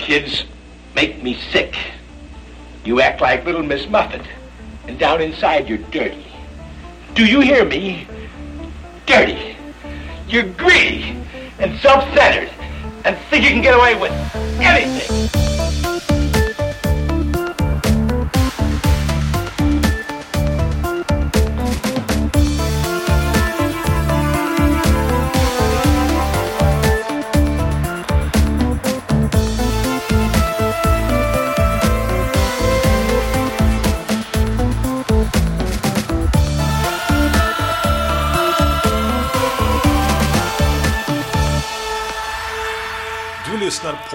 kids make me sick. You act like little Miss Muffet, and down inside you're dirty. Do you hear me? Dirty. You're greedy and self-centered and think you can get away with anything.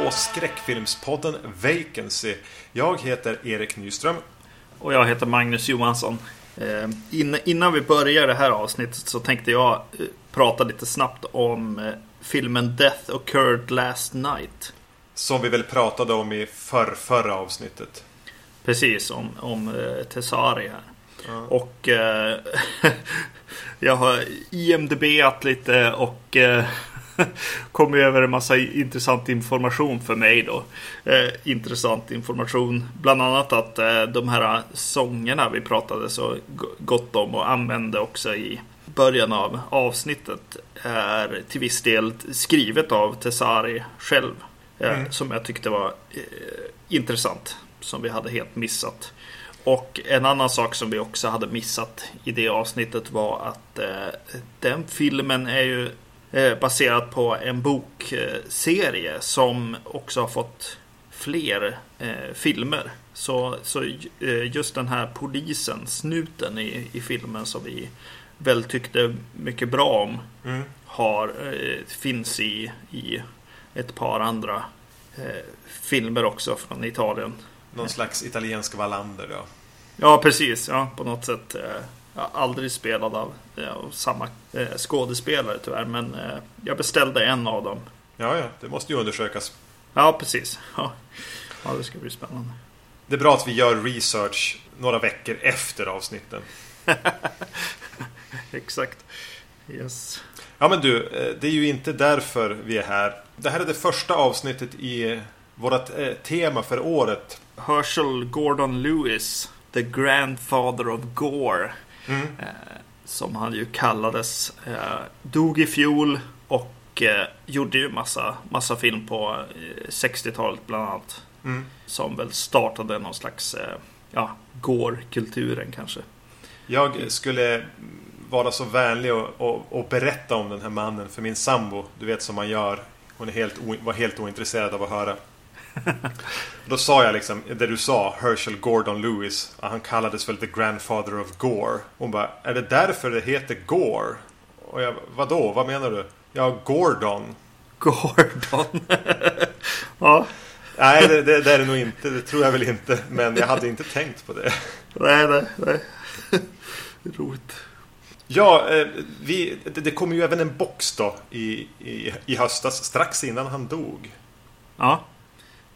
På skräckfilmspodden Vacancy. Jag heter Erik Nyström. Och jag heter Magnus Johansson. Eh, in, innan vi börjar det här avsnittet så tänkte jag eh, prata lite snabbt om eh, filmen Death Occurred Last Night. Som vi väl pratade om i förr, förra avsnittet. Precis, om, om Tessari här. Och eh, jag har IMDB-at lite och kommit över en massa intressant information för mig då. Eh, intressant information, bland annat att eh, de här sångerna vi pratade så go- gott om och använde också i början av avsnittet är till viss del skrivet av Tessari själv. Eh, Som jag tyckte var eh, intressant. Som vi hade helt missat. Och en annan sak som vi också hade missat i det avsnittet var att eh, den filmen är ju eh, baserad på en bokserie som också har fått fler eh, filmer. Så, så eh, just den här polisen, snuten i, i filmen som vi väl tyckte mycket bra om har, eh, finns i, i ett par andra filmer också från Italien. Någon slags italiensk Wallander då. Ja, precis. Ja, på något sätt. Aldrig spelad av, eh, av samma eh, skådespelare tyvärr. Men eh, jag beställde en av dem. Ja, ja, det måste ju undersökas. Ja, precis. Ja, ja det ska bli spännande. Det är bra att vi gör research några veckor efter avsnitten. Exakt. Yes. Ja, men du, det är ju inte därför vi är här. Det här är det första avsnittet i vårt tema för året. Herschel Gordon Lewis, The Grandfather of Gore. Eh, som han ju kallades. Eh, dog i fjol och eh, gjorde ju massa, massa film på eh, 60-talet bland annat. Som väl startade någon slags, ja, Gore-kulturen kanske. Jag skulle vara så vänlig och, och, och berätta om den här mannen för min sambo. Du vet som man gör. Hon är helt var helt ointresserad av att höra. Då sa jag liksom det du sa, Herschel Gordon Lewis. Han kallades väl The Grandfather of Gore. Hon bara, är det därför det heter Gore? Och jag, vadå, vad menar du? Ja, Gordon. Gordon. ja, Nej, det, det, det är det nog inte. Det tror jag väl inte. Men jag hade inte tänkt på det. nej, nej, nej. Roligt. Ja, eh, vi, det, det kom ju även en box då i, i, i höstas, strax innan han dog. Ja,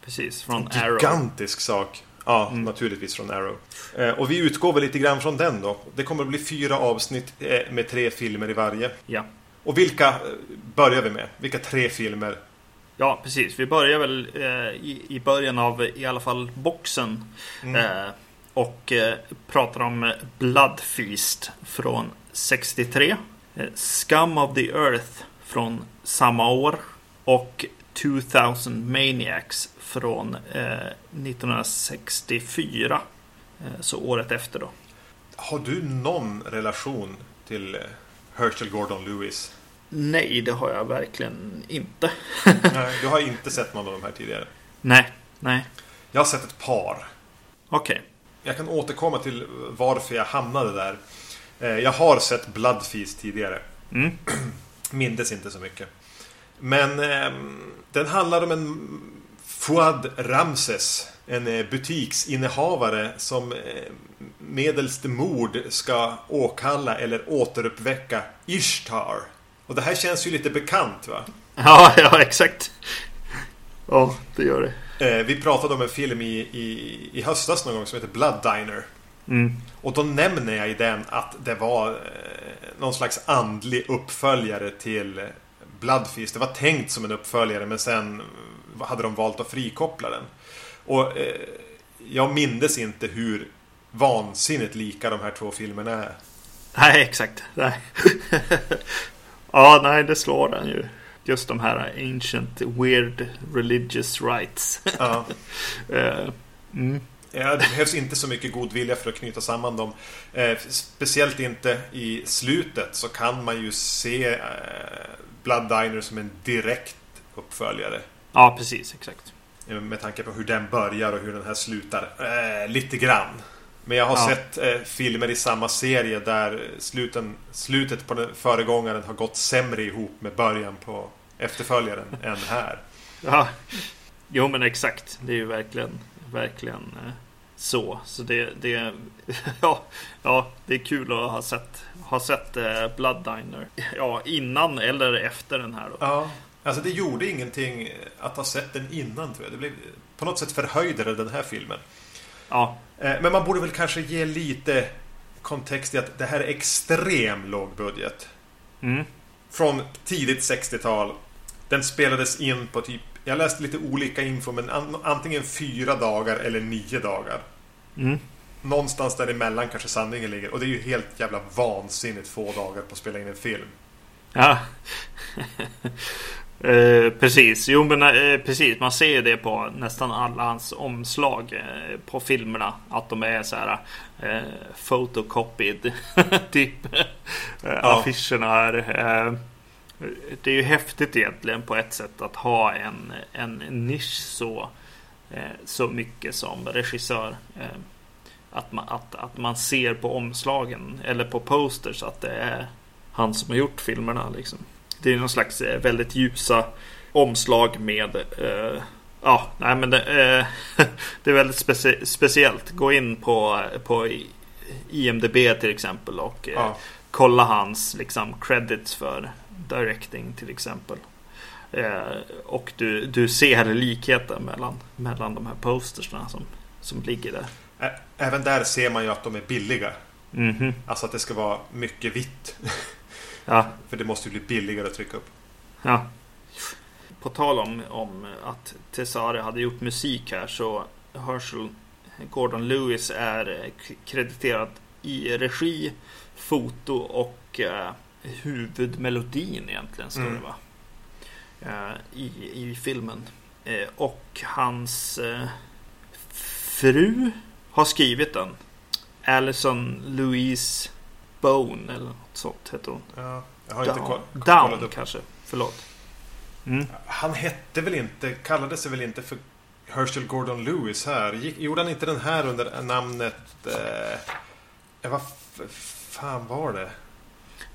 precis. Från Arrow. Gigantisk sak. Ja, naturligtvis från Arrow. Eh, och vi utgår väl lite grann från den då. Det kommer att bli fyra avsnitt eh, med tre filmer i varje. Ja. Och vilka eh, börjar vi med? Vilka tre filmer? Ja, precis. Vi börjar väl eh, i, i början av i alla fall boxen. Eh, och pratar om eh, Blood Feast från 63. Eh, Scum of the Earth från samma år. Och 2000 Maniacs från eh, 1964. Eh, så året efter då. Har du någon relation till eh, Herschel Gordon Lewis? Nej, det har jag verkligen inte. Nej, du har inte sett någon av de här tidigare. nej, nej. Jag har sett ett par. Okej. Jag kan återkomma till varför jag hamnade där. Eh, Jag har sett Blood Feast tidigare. Mm. Mindes inte så mycket. Men eh, den handlar om en Fouad Ramses. En eh, butiksinnehavare som eh, medelst mord ska åkalla eller återuppväcka Ishtar. Och det här känns ju lite bekant va? Ja, ja, exakt. Ja, det gör det. Eh, Vi pratade om en film i, i, i höstas någon gång som heter Blood Diner. Mm. Och då nämner jag i den att det var eh, någon slags andlig uppföljare till Bloodfeast. Det var tänkt som en uppföljare men sen hade de valt att frikoppla den. Och eh, jag mindes inte hur vansinnigt lika de här två filmerna är. Nej, exakt. Nej. ja, nej, det slår den ju. Just de här ancient weird religious rights. Ja. Eh, mm. Ja, det behövs inte så mycket god vilja för att knyta samman dem. Eh, speciellt inte i slutet så kan man ju se eh, Blood Diner som en direkt uppföljare. Ja, precis. Exakt. Eh, Med tanke på hur den börjar och hur den här slutar. Eh, lite grann. Men jag har Ja. sett eh, filmer i samma serie där sluten, slutet på den föregångaren har gått sämre ihop med början på efterföljaren än här. Ja. Jo, men exakt. Det är ju verkligen, verkligen eh, så. Så det, det, ja, ja, det är kul att ha sett, ha sett eh, Blood Diner. Ja, innan eller efter den här då. Ja, alltså det gjorde ingenting att ha sett den innan tror jag. Det blev på något sätt förhöjde den här filmen. Ja, Eh, Men man borde väl kanske ge lite kontext i att det här är extrem låg budget. mm. Från tidigt 60-tal. Den spelades in på typ, jag läste lite olika info, men an, antingen fyra dagar eller nio dagar. Mm. Någonstans däremellan kanske sanningen ligger. Och det är ju helt jävla vansinnigt få dagar på att spela in en film. Ja. eh, precis, jo men eh, precis. Man ser ju det på nästan alla hans omslag eh, på filmerna. Att de är så här eh, photocopied. typ eh, affischerna här. Det är ju häftigt egentligen på ett sätt att ha en, en nisch så, eh, så mycket som regissör. Eh, att, man, att, att man ser på omslagen eller på posters att det är han som har gjort filmerna. Liksom. Det är någon slags eh, väldigt ljusa omslag med eh, Ja, nej men det, eh, det är väldigt specie- speciellt. Gå in på, på IMDB till exempel och eh, Ja. kolla hans liksom, credits för directing till exempel. Eh, och du, du ser likheten mellan, mellan de här postersna som, som ligger där. Även där ser man ju att de är billiga. Mhm. Alltså att det ska vara mycket vitt. Ja, För det måste ju bli billigare att trycka upp. Ja. På tal om, om att Cesare hade gjort musik här så Herschel Gordon Lewis är eh, krediterad i regi, foto och eh, huvudmelodin egentligen ska Mm. det vara. Eh, i, I filmen. Eh, och hans eh, fru har skrivit den. Alison Louise Bone eller något sånt heter hon. Ja, jag har inte Down, koll- kollat Down upp. kanske. Förlåt. Mm. Han hette väl inte, kallade sig väl inte för Herschel Gordon Lewis här? Gick, gjorde han inte den här under namnet... Eh, vad fan var det?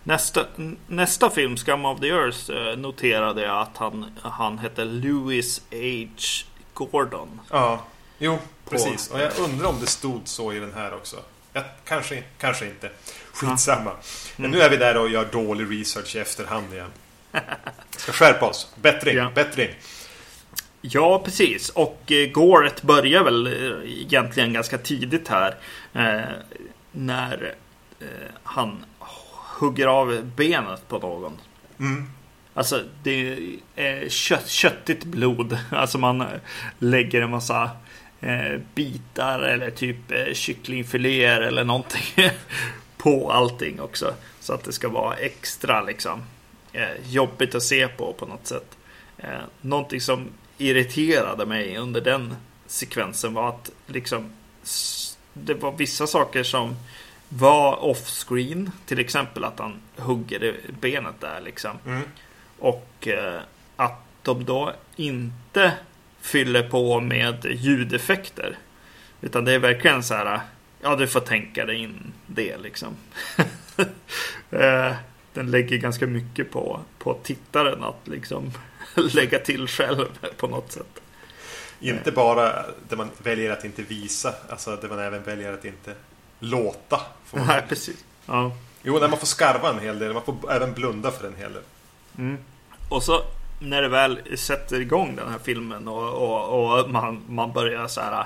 Nästa, nästa film, Scum of the Earth, eh, noterade jag att han, han hette Louis H. Gordon. Ja, jo, precis. Och jag undrar om det stod så i den här också. Ja, kanske, kanske inte. Skitsamma. Men nu är vi där och gör dålig research i efterhand igen. Ska skärpa oss. Bättring, Ja. bättring. Ja, precis. Och eh, Goret börjar väl eh, egentligen ganska tidigt här. Eh, när eh, han hugger av benet på någon. Mm. Alltså det är kött, köttigt blod. Alltså man eh, lägger en massa eh, bitar eller typ eh, kycklingfiléer eller någonting på allting också. Så att det ska vara extra liksom eh, jobbigt att se på på något sätt. Eh, någonting som irriterade mig under den sekvensen var att liksom det var vissa saker som var off-screen. Till exempel att han hugger benet där liksom. Mm. Och eh, att de då inte fyller på med ljudeffekter. Utan det är verkligen så här. Ja, du får tänka dig in det liksom. eh, den lägger ganska mycket på, på tittaren att liksom lägga till själv på något sätt. Inte bara där man väljer att inte visa, alltså där man även väljer att inte låta. Får man- Nej, precis. Ja. Jo, när man får skarva en hel del. Man får även blunda för en hel del. Mm. Och så när det väl sätter igång den här filmen och, och, och man, man börjar så här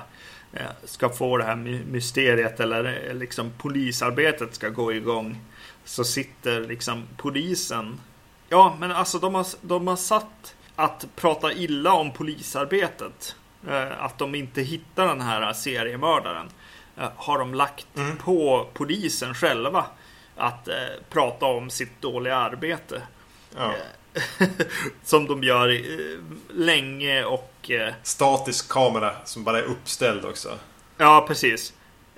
eh, ska få det här my- mysteriet eller eh, liksom polisarbetet ska gå igång så sitter liksom polisen Ja men alltså de har, de har satt att prata illa om polisarbetet. Eh, att de inte hittar den här seriemördaren. Eh, har de lagt mm. på polisen själva. Att eh, prata om sitt dåliga arbete. Ja. som de gör eh, länge och... Eh, Statisk kamera som bara är uppställd också. Ja, precis.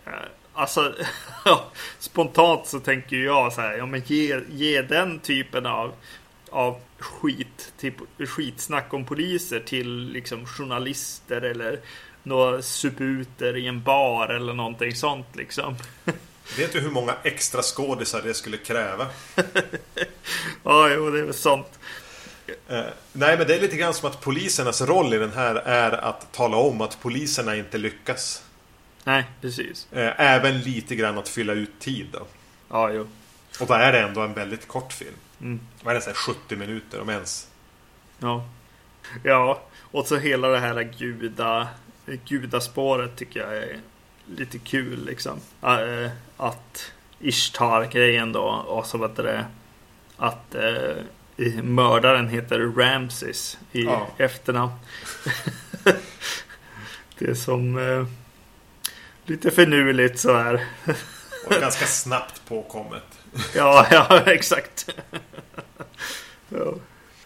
Eh, alltså, spontant så tänker jag så här, ja men ge, ge den typen av, av skit, typ skitsnack om poliser till liksom journalister eller några suputer i en bar eller någonting sånt liksom. Vet du hur många extra skådisar det skulle kräva? ja, jo, det är väl sant. Eh, nej, men det är lite grann som att polisernas roll i den här är att tala om att poliserna inte lyckas. Nej, precis. Eh, även lite grann att fylla ut tid då. Ja, jo. Och då är det ändå en väldigt kort film. Mm. Vad är det? Så 70 minuter om ens. Ja. Ja, och så hela det här guda, gudaspåret tycker jag är lite kul liksom. Äh, att Ishtar-grejen då och så vet det att äh, mördaren heter Ramses i ja. efternamn. det är som äh, lite finurligt så här. och ganska snabbt påkommet. ja, ja, exakt. ja.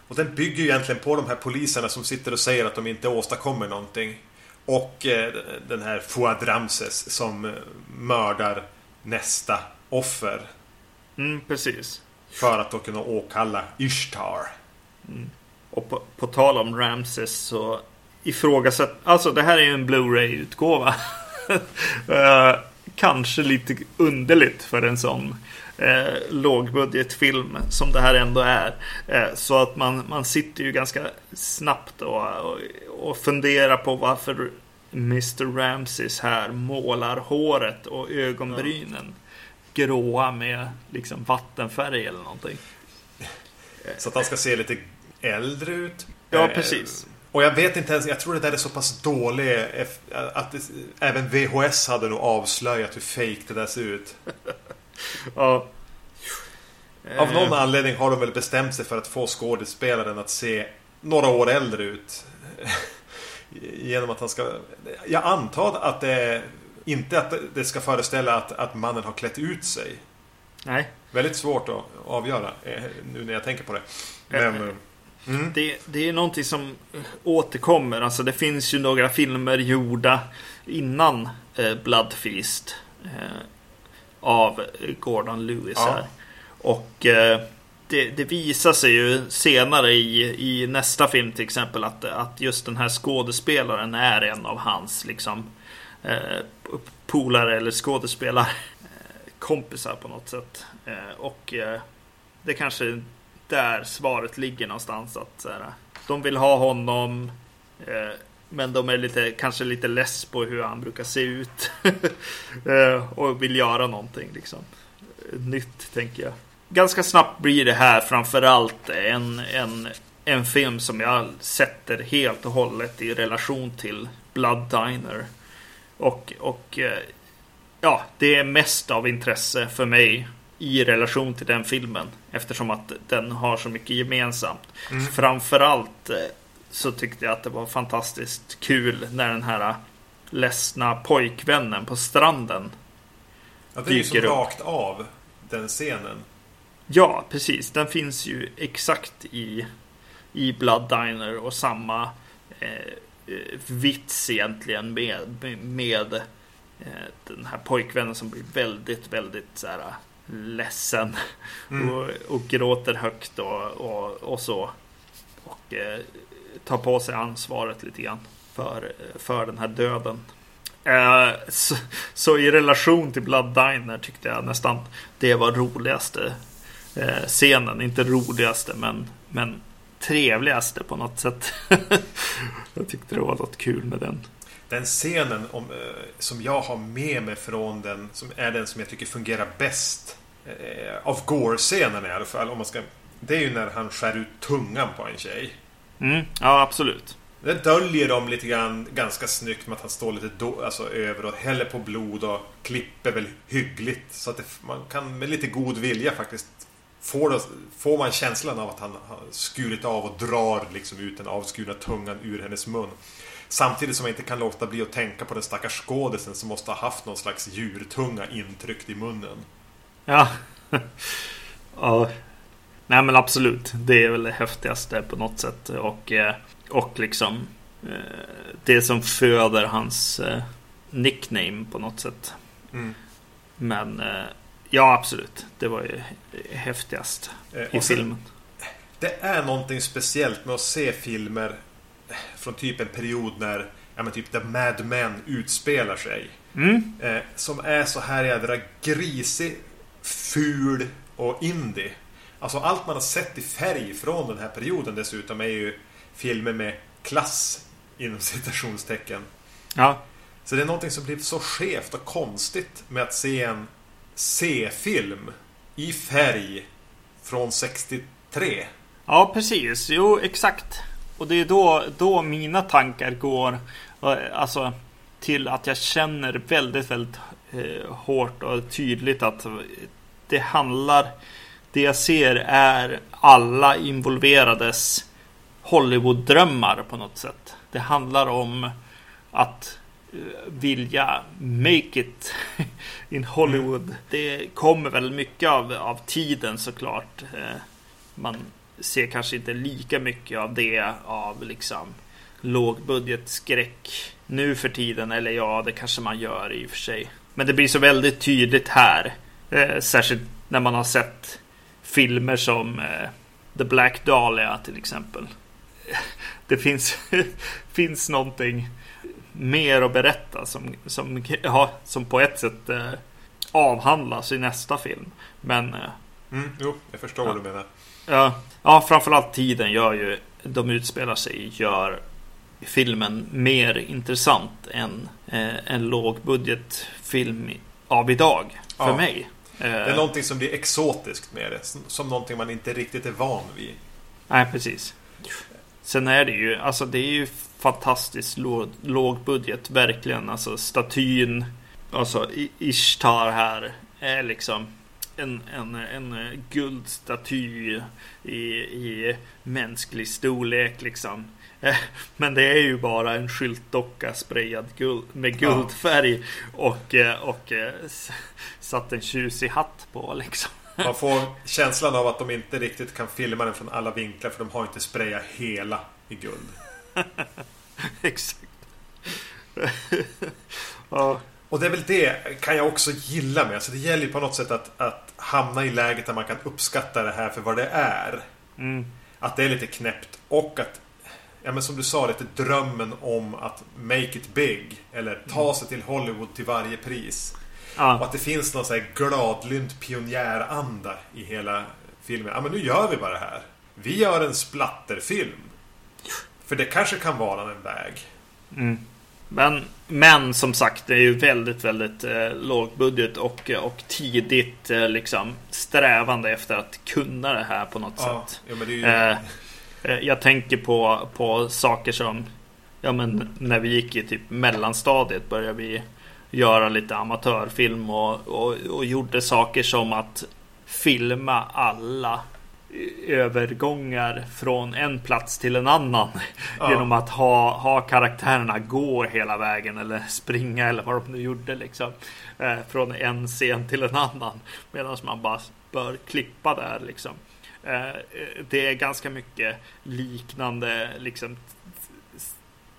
Och den bygger ju egentligen på de här poliserna som sitter och säger att de inte åstadkommer någonting. Och eh, den här Fouad Ramses som eh, mördar nästa offer. Mm, precis. För att då kunna åkalla Ishtar. Mm. Och på, på, tal om Ramses så ifrågasätt... Alltså det här är ju en Blu-ray-utgåva. uh, kanske lite underligt för en sån eh, lågbudgetfilm som det här ändå är. Eh, så att man, man sitter ju ganska snabbt och, och, och funderar på varför Mr Ramses här målar håret och ögonbrynen ja. gråa med liksom vattenfärg eller någonting. Så att han ska se lite äldre ut. Ja, eh, precis. Och jag vet inte ens, jag tror det där är så pass dålig att det, även VHS hade nog avslöjat hur fake det där ser ut. ja. Av någon eh. anledning har de väl bestämt sig för att få skådespelaren att se några år äldre ut. Genom att han ska... Jag antar att det inte att det ska föreställa att, att mannen har klätt ut sig. Nej. Väldigt svårt att avgöra eh, nu när jag tänker på det. Men... Eh, mm. Det, det är någonting som återkommer. Alltså det finns ju några filmer gjorda innan eh, Bloodfeast. Eh, av Gordon Lewis ja. här. Och eh, det, det, visar sig ju senare i, i nästa film till exempel att, att just den här skådespelaren är en av hans liksom eh, polare eller skådespelarkompisar på något sätt. Eh, och eh, det kanske där svaret ligger någonstans. att här, De vill ha honom eh, men de är lite, kanske lite less på hur han brukar se ut. Eh, och vill göra någonting liksom. Nytt tänker jag. Ganska snabbt blir det här framförallt en, en, en film som jag sätter helt och hållet i relation till Blood Diner. Och, och eh, ja, det är mest av intresse för mig i relation till den filmen. Eftersom att den har så mycket gemensamt. Mm. Framförallt eh, så tyckte jag att det var fantastiskt kul när den här ledsna pojkvännen på stranden Ja, det är ju så rakt av den scenen. Ja, precis. Den finns ju exakt i, i Blood Diner och samma eh, eh vits egentligen med, med eh, den här pojkvännen som blir väldigt, väldigt så här, ledsen mm. och, och gråter högt och, och, och så. Och eh, tar på sig ansvaret lite grann för, för den här döden. Eh, så, så, i relation till Blood Diner tyckte jag nästan det var roligaste eh, scenen. Inte roligaste men, men trevligaste på något sätt. jag tyckte det var något kul med den. Den scenen om, eh, som jag har med mig från den, som är den som jag tycker fungerar bäst eh, av Gore-scenen i alla fall. Om man ska, det är ju när han skär ut tungan på en tjej. Mm, ja, absolut. Det döljer de lite grann ganska snyggt med att han står lite do, alltså, över och häller på blod och klipper väl hyggligt. Så att det, man kan med lite god vilja faktiskt får, det, får man känslan av att han har skurit av och drar liksom ut den avskurna tungan ur hennes mun. Samtidigt som man inte kan låta bli att tänka på den stackars skådisen som måste ha haft någon slags djurtunga intryckt i munnen. Ja. ja. Nej men absolut. Det är väl det häftigaste på något sätt. Och, eh, och liksom eh, det som föder hans eh, nickname på något sätt. Mm. Men ja, absolut. Det var ju häftigast i filmen. Det är någonting speciellt med att se filmer från typ en period när ja, men typ The Mad Men utspelar sig. Mm. Eh, som är så här jädra grisig, ful och indie. Alltså allt man har sett i färg från den här perioden dessutom är ju filmer med klass inom citationstecken. Ja. Så det är någonting som blir så skevt och konstigt med att se en C-film i färg från 63. Ja, precis. Jo, exakt. Och det är då, då mina tankar går alltså, till att jag känner väldigt, väldigt eh, hårt och tydligt att det handlar det jag ser är alla involverades Hollywood-drömmar på något sätt. Det handlar om att eh, vilja make it in Hollywood. Mm. Det kommer väl mycket av, av tiden såklart. Eh, man ser kanske inte lika mycket av det av liksom lågbudgetskräck nu för tiden. Eller ja, det kanske man gör i och för sig. Men det blir så väldigt tydligt här. Eh, särskilt när man har sett filmer som eh, The Black Dahlia till exempel. Det finns, finns någonting mer att berätta som, som, ja, som på ett sätt eh, avhandlas i nästa film. Men... Eh, mm, jo, jag förstår ja, vad du menar. Ja, ja, framförallt tiden gör ju... De utspelar sig gör filmen mer intressant än eh, en lågbudgetfilm av idag. För ja. mig. Det är någonting som blir exotiskt med det. Som någonting man inte riktigt är van vid. Nej, precis. Sen är det ju, alltså det är ju fantastiskt låg, låg budget, verkligen. Alltså statyn, alltså Ishtar här är liksom en, en, en guldstaty i, i mänsklig storlek liksom. Men det är ju bara en skyltdocka sprayad guld, med guldfärg och, eh, och eh, satt en tjusig hatt på liksom. Man får känslan av att de inte riktigt kan filma den från alla vinklar för de har inte sprayat hela i guld. Exakt. ja. Och det är väl det kan jag också gilla med. Alltså det gäller ju på något sätt att, att hamna i läget där man kan uppskatta det här för vad det är. Mm. Att det är lite knäppt och att ja, men som du sa, lite drömmen om att make it big. Eller ta mm. sig till Hollywood till varje pris. Ja. Och att det finns någon sån här gladlynt pionjäranda i hela filmen. Ja, men nu gör vi bara det här. Vi gör en splatterfilm. För det kanske kan vara en väg. Mm. Men, men som sagt, det är ju väldigt, väldigt eh, lågbudget och, och tidigt eh, liksom strävande efter att kunna det här på något ja, sätt. Ja, ju... eh, Eh, jag tänker på, på saker som Ja men när vi gick i typ mellanstadiet började vi göra lite amatörfilm och, och, och gjorde saker som att filma alla övergångar från en plats till en annan. Ja. Genom att ha, ha karaktärerna gå hela vägen eller springa eller vad de nu gjorde liksom. Eh, från en scen till en annan. Medan man bara bör klippa där liksom. Eh, det är ganska mycket liknande liksom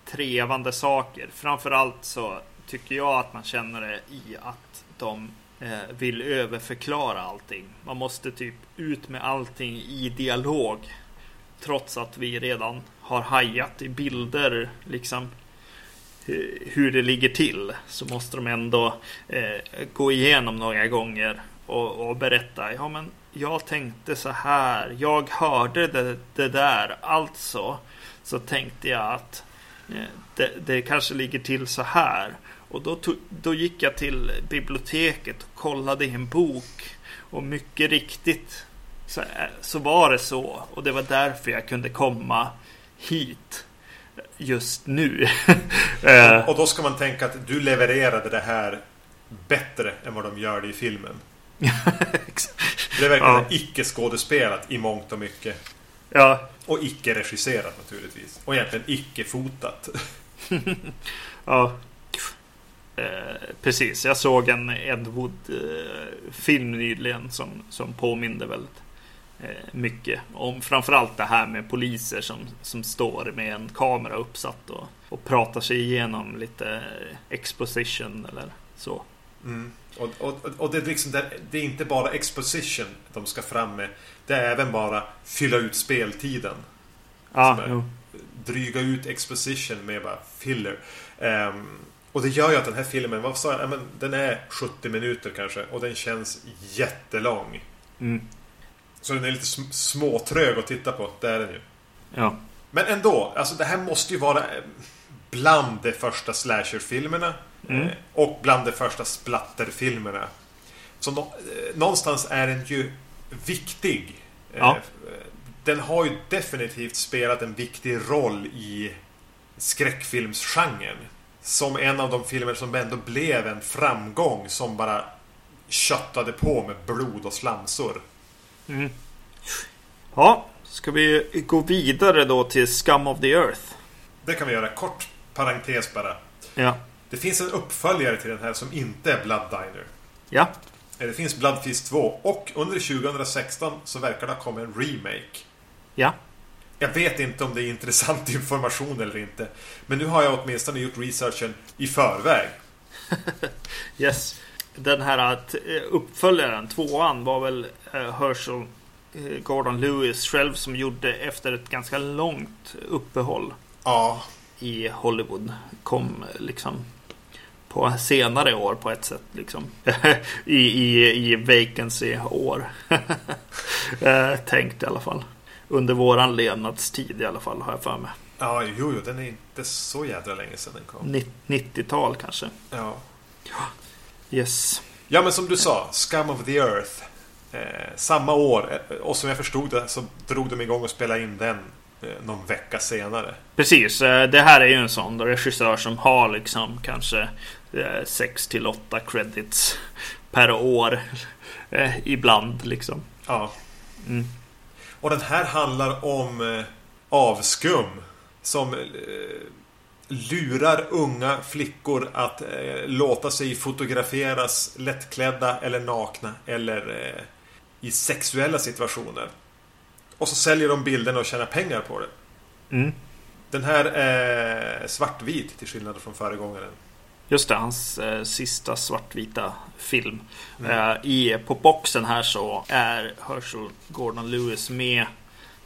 trevande saker. Framförallt så tycker jag att man känner det i att de Eh, vill överförklara allting. Man måste typ ut med allting i dialog. Trots att vi redan har hajat i bilder liksom eh, hur det ligger till så måste de ändå eh, gå igenom några gånger och, och berätta. Ja, men jag tänkte så här. Jag hörde det, det där. Alltså så tänkte jag att eh, det, det, kanske ligger till så här. Och då, tog, då gick jag till biblioteket och kollade i en bok. Och mycket riktigt så, eh, så var det så. Och det var därför jag kunde komma hit just nu. och då ska man tänka att du levererade det här bättre än vad de gör det i filmen. Det är verkligen Ja. icke-skådespelat i mångt och mycket. Ja, Och icke-regisserat naturligtvis. Och egentligen icke-fotat. ja. Eh, precis, jag såg en Ed Wood-film nyligen som, som påminde väldigt eh, mycket om framförallt det här med poliser som, som står med en kamera uppsatt och, och pratar sig igenom lite exposition eller så. Mm. Och, och, och det, är liksom, det, det är inte bara exposition de ska fram med. Det är även bara fylla ut speltiden. Jo. Dryga ut exposition med bara filler. Ehm, och det gör ju att den här filmen, vad sa jag? Ja, men den är 70 minuter kanske. Och den känns jättelång. Mm. Så den är lite sm- småtrög att titta på. Det är den ju. Ja. Men ändå, alltså det här måste ju vara eh, bland de första slasherfilmerna. Mm. eh, Och bland de första splatterfilmerna. Så nå- eh, någonstans är den ju viktig. Ja. Den har ju definitivt spelat en viktig roll i skräckfilmsgenren. Som en av de filmer som ändå blev en framgång som bara köttade på med blod och slamsor. Mm. Ja, ska vi gå vidare då till Scum of the Earth? Det kan vi göra. Kort parentes bara. Ja. Det finns en uppföljare till den här som inte är Blood Diner. Ja. Det finns Blood Feast 2 och under 2016 så verkar det ha kommit en remake. Ja. Jag vet inte om det är intressant information eller inte. Men nu har jag åtminstone gjort researchen i förväg. Yes. Den här att, eh, uppföljaren, tvåan, var väl eh, Herschel eh, Gordon Lewis själv som gjorde efter ett ganska långt uppehåll Ja, i Hollywood. Kom eh, liksom på senare år på ett sätt liksom. I, i, i vacancy-år. eh, tänkt i alla fall. Under våran levnadstid i alla fall har jag för mig. ja jo, jo, den är inte så jädra länge sedan den kom. Nitt- 90-tal kanske. Ja. Yes. ja, men som du sa, Scum of the Earth. Eh, samma år, eh, och som jag förstod det så drog de igång och spelade in den eh, någon vecka senare. Precis, eh, det här är ju en sån regissör som har liksom kanske 6 till 8 credits per år. eh, Ibland liksom. Ja. Mm. Och den här handlar om eh, avskum som eh, lurar unga flickor att eh, låta sig fotograferas lättklädda eller nakna eller i sexuella situationer. Och så säljer de bilderna och tjänar pengar på det. Mm. Den här är svartvit till skillnad från föregångaren. Just det, hans eh, sista svartvita film. Eh, i, på boxen här så är Herschel Gordon Lewis med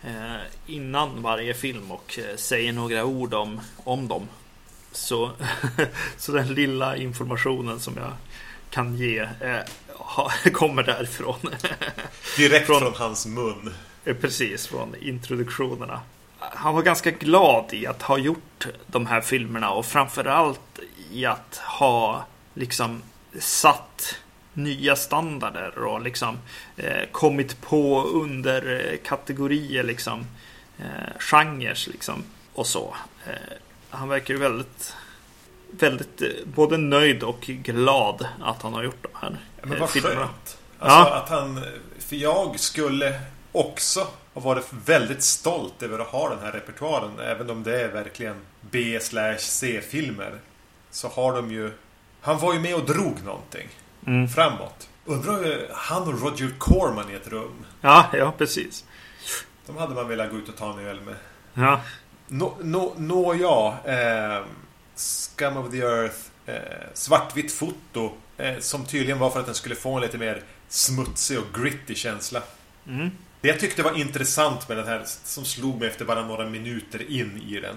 eh, innan varje film och eh, säger några ord om, om dem. Så, så den lilla informationen som jag kan ge eh, ha, kommer därifrån. Direkt Från- från hans mun. Eh, Precis, från introduktionerna. Han var ganska glad i att ha gjort de här filmerna och framförallt i att ha liksom satt nya standarder och liksom eh, kommit på under eh, kategorier liksom eh, genrer liksom och så. Eh, han verkar ju väldigt väldigt eh, både nöjd och glad att han har gjort de här Ja, Men eh, vad filmerna. skönt. Alltså Ja. att han... För jag skulle också ha varit väldigt stolt över att ha den här repertoaren. Även om det är verkligen B slash C-filmer. Så har de ju... Han var ju med och drog någonting. Mm. Framåt. Undrar hur han och Roger Corman i ett rum. Ja, ja precis. De hade man velat gå ut och ta en öl med. Ja, Nå, nå, nå ja. Eh, Scum of the Earth. Eh, svartvitt foto. Eh, som tydligen var för att den skulle få en lite mer smutsig och gritty känsla. Mm. Det jag tyckte var intressant med den här, som slog mig efter bara några minuter in i den.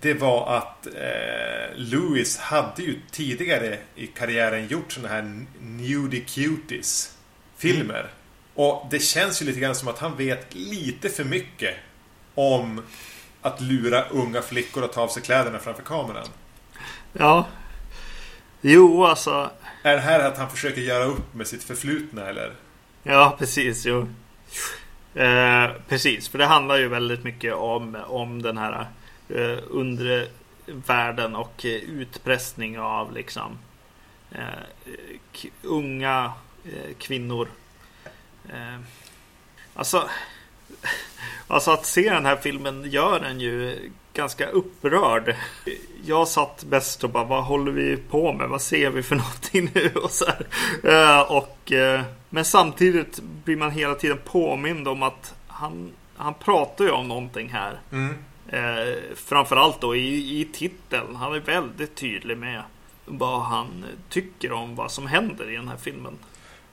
Det var att eh, Lewis hade ju tidigare i karriären gjort såna här nudie cuties filmer. Och det känns ju lite grann som att han vet lite för mycket om att lura unga flickor att ta av sig kläderna framför kameran. Ja. Jo, alltså. Är det här att han försöker göra upp med sitt förflutna eller? Ja, precis. Jo. Eh, precis, för det handlar ju väldigt mycket om, om den här eh, undre världen och eh, utpressning av liksom eh, unga eh, kvinnor. Eh, alltså, alltså att se den här filmen gör en ju ganska upprörd. Jag satt bäst och bara, vad håller vi på med? Vad ser vi för någonting nu? Och så här. Eh, och, eh, men samtidigt blir man hela tiden påmind om att han, han pratar ju om någonting här. Mm. Eh, framförallt då i, i titeln. Han är väldigt tydlig med vad han tycker om vad som händer i den här filmen.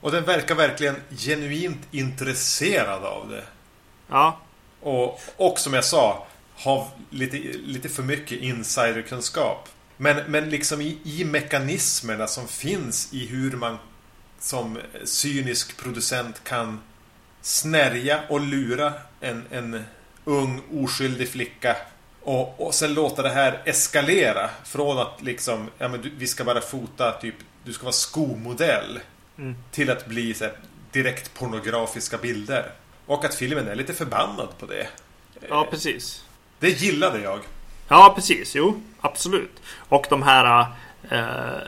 Och den verkar verkligen genuint intresserad av det. Ja. Och, och som jag sa, ha lite, lite för mycket insiderkunskap. Men, men liksom i, i mekanismerna som finns i hur man som cynisk producent kan snärja och lura en, en ung oskyldig flicka och, och sen låta det här eskalera från att liksom, ja men du, vi ska bara fota typ, du ska vara skomodell Mm. till att bli så här, direkt pornografiska bilder. Och att filmen är lite förbannad på det. Ja, precis. Det gillade jag. Ja, precis. Jo, absolut. Och de här eh,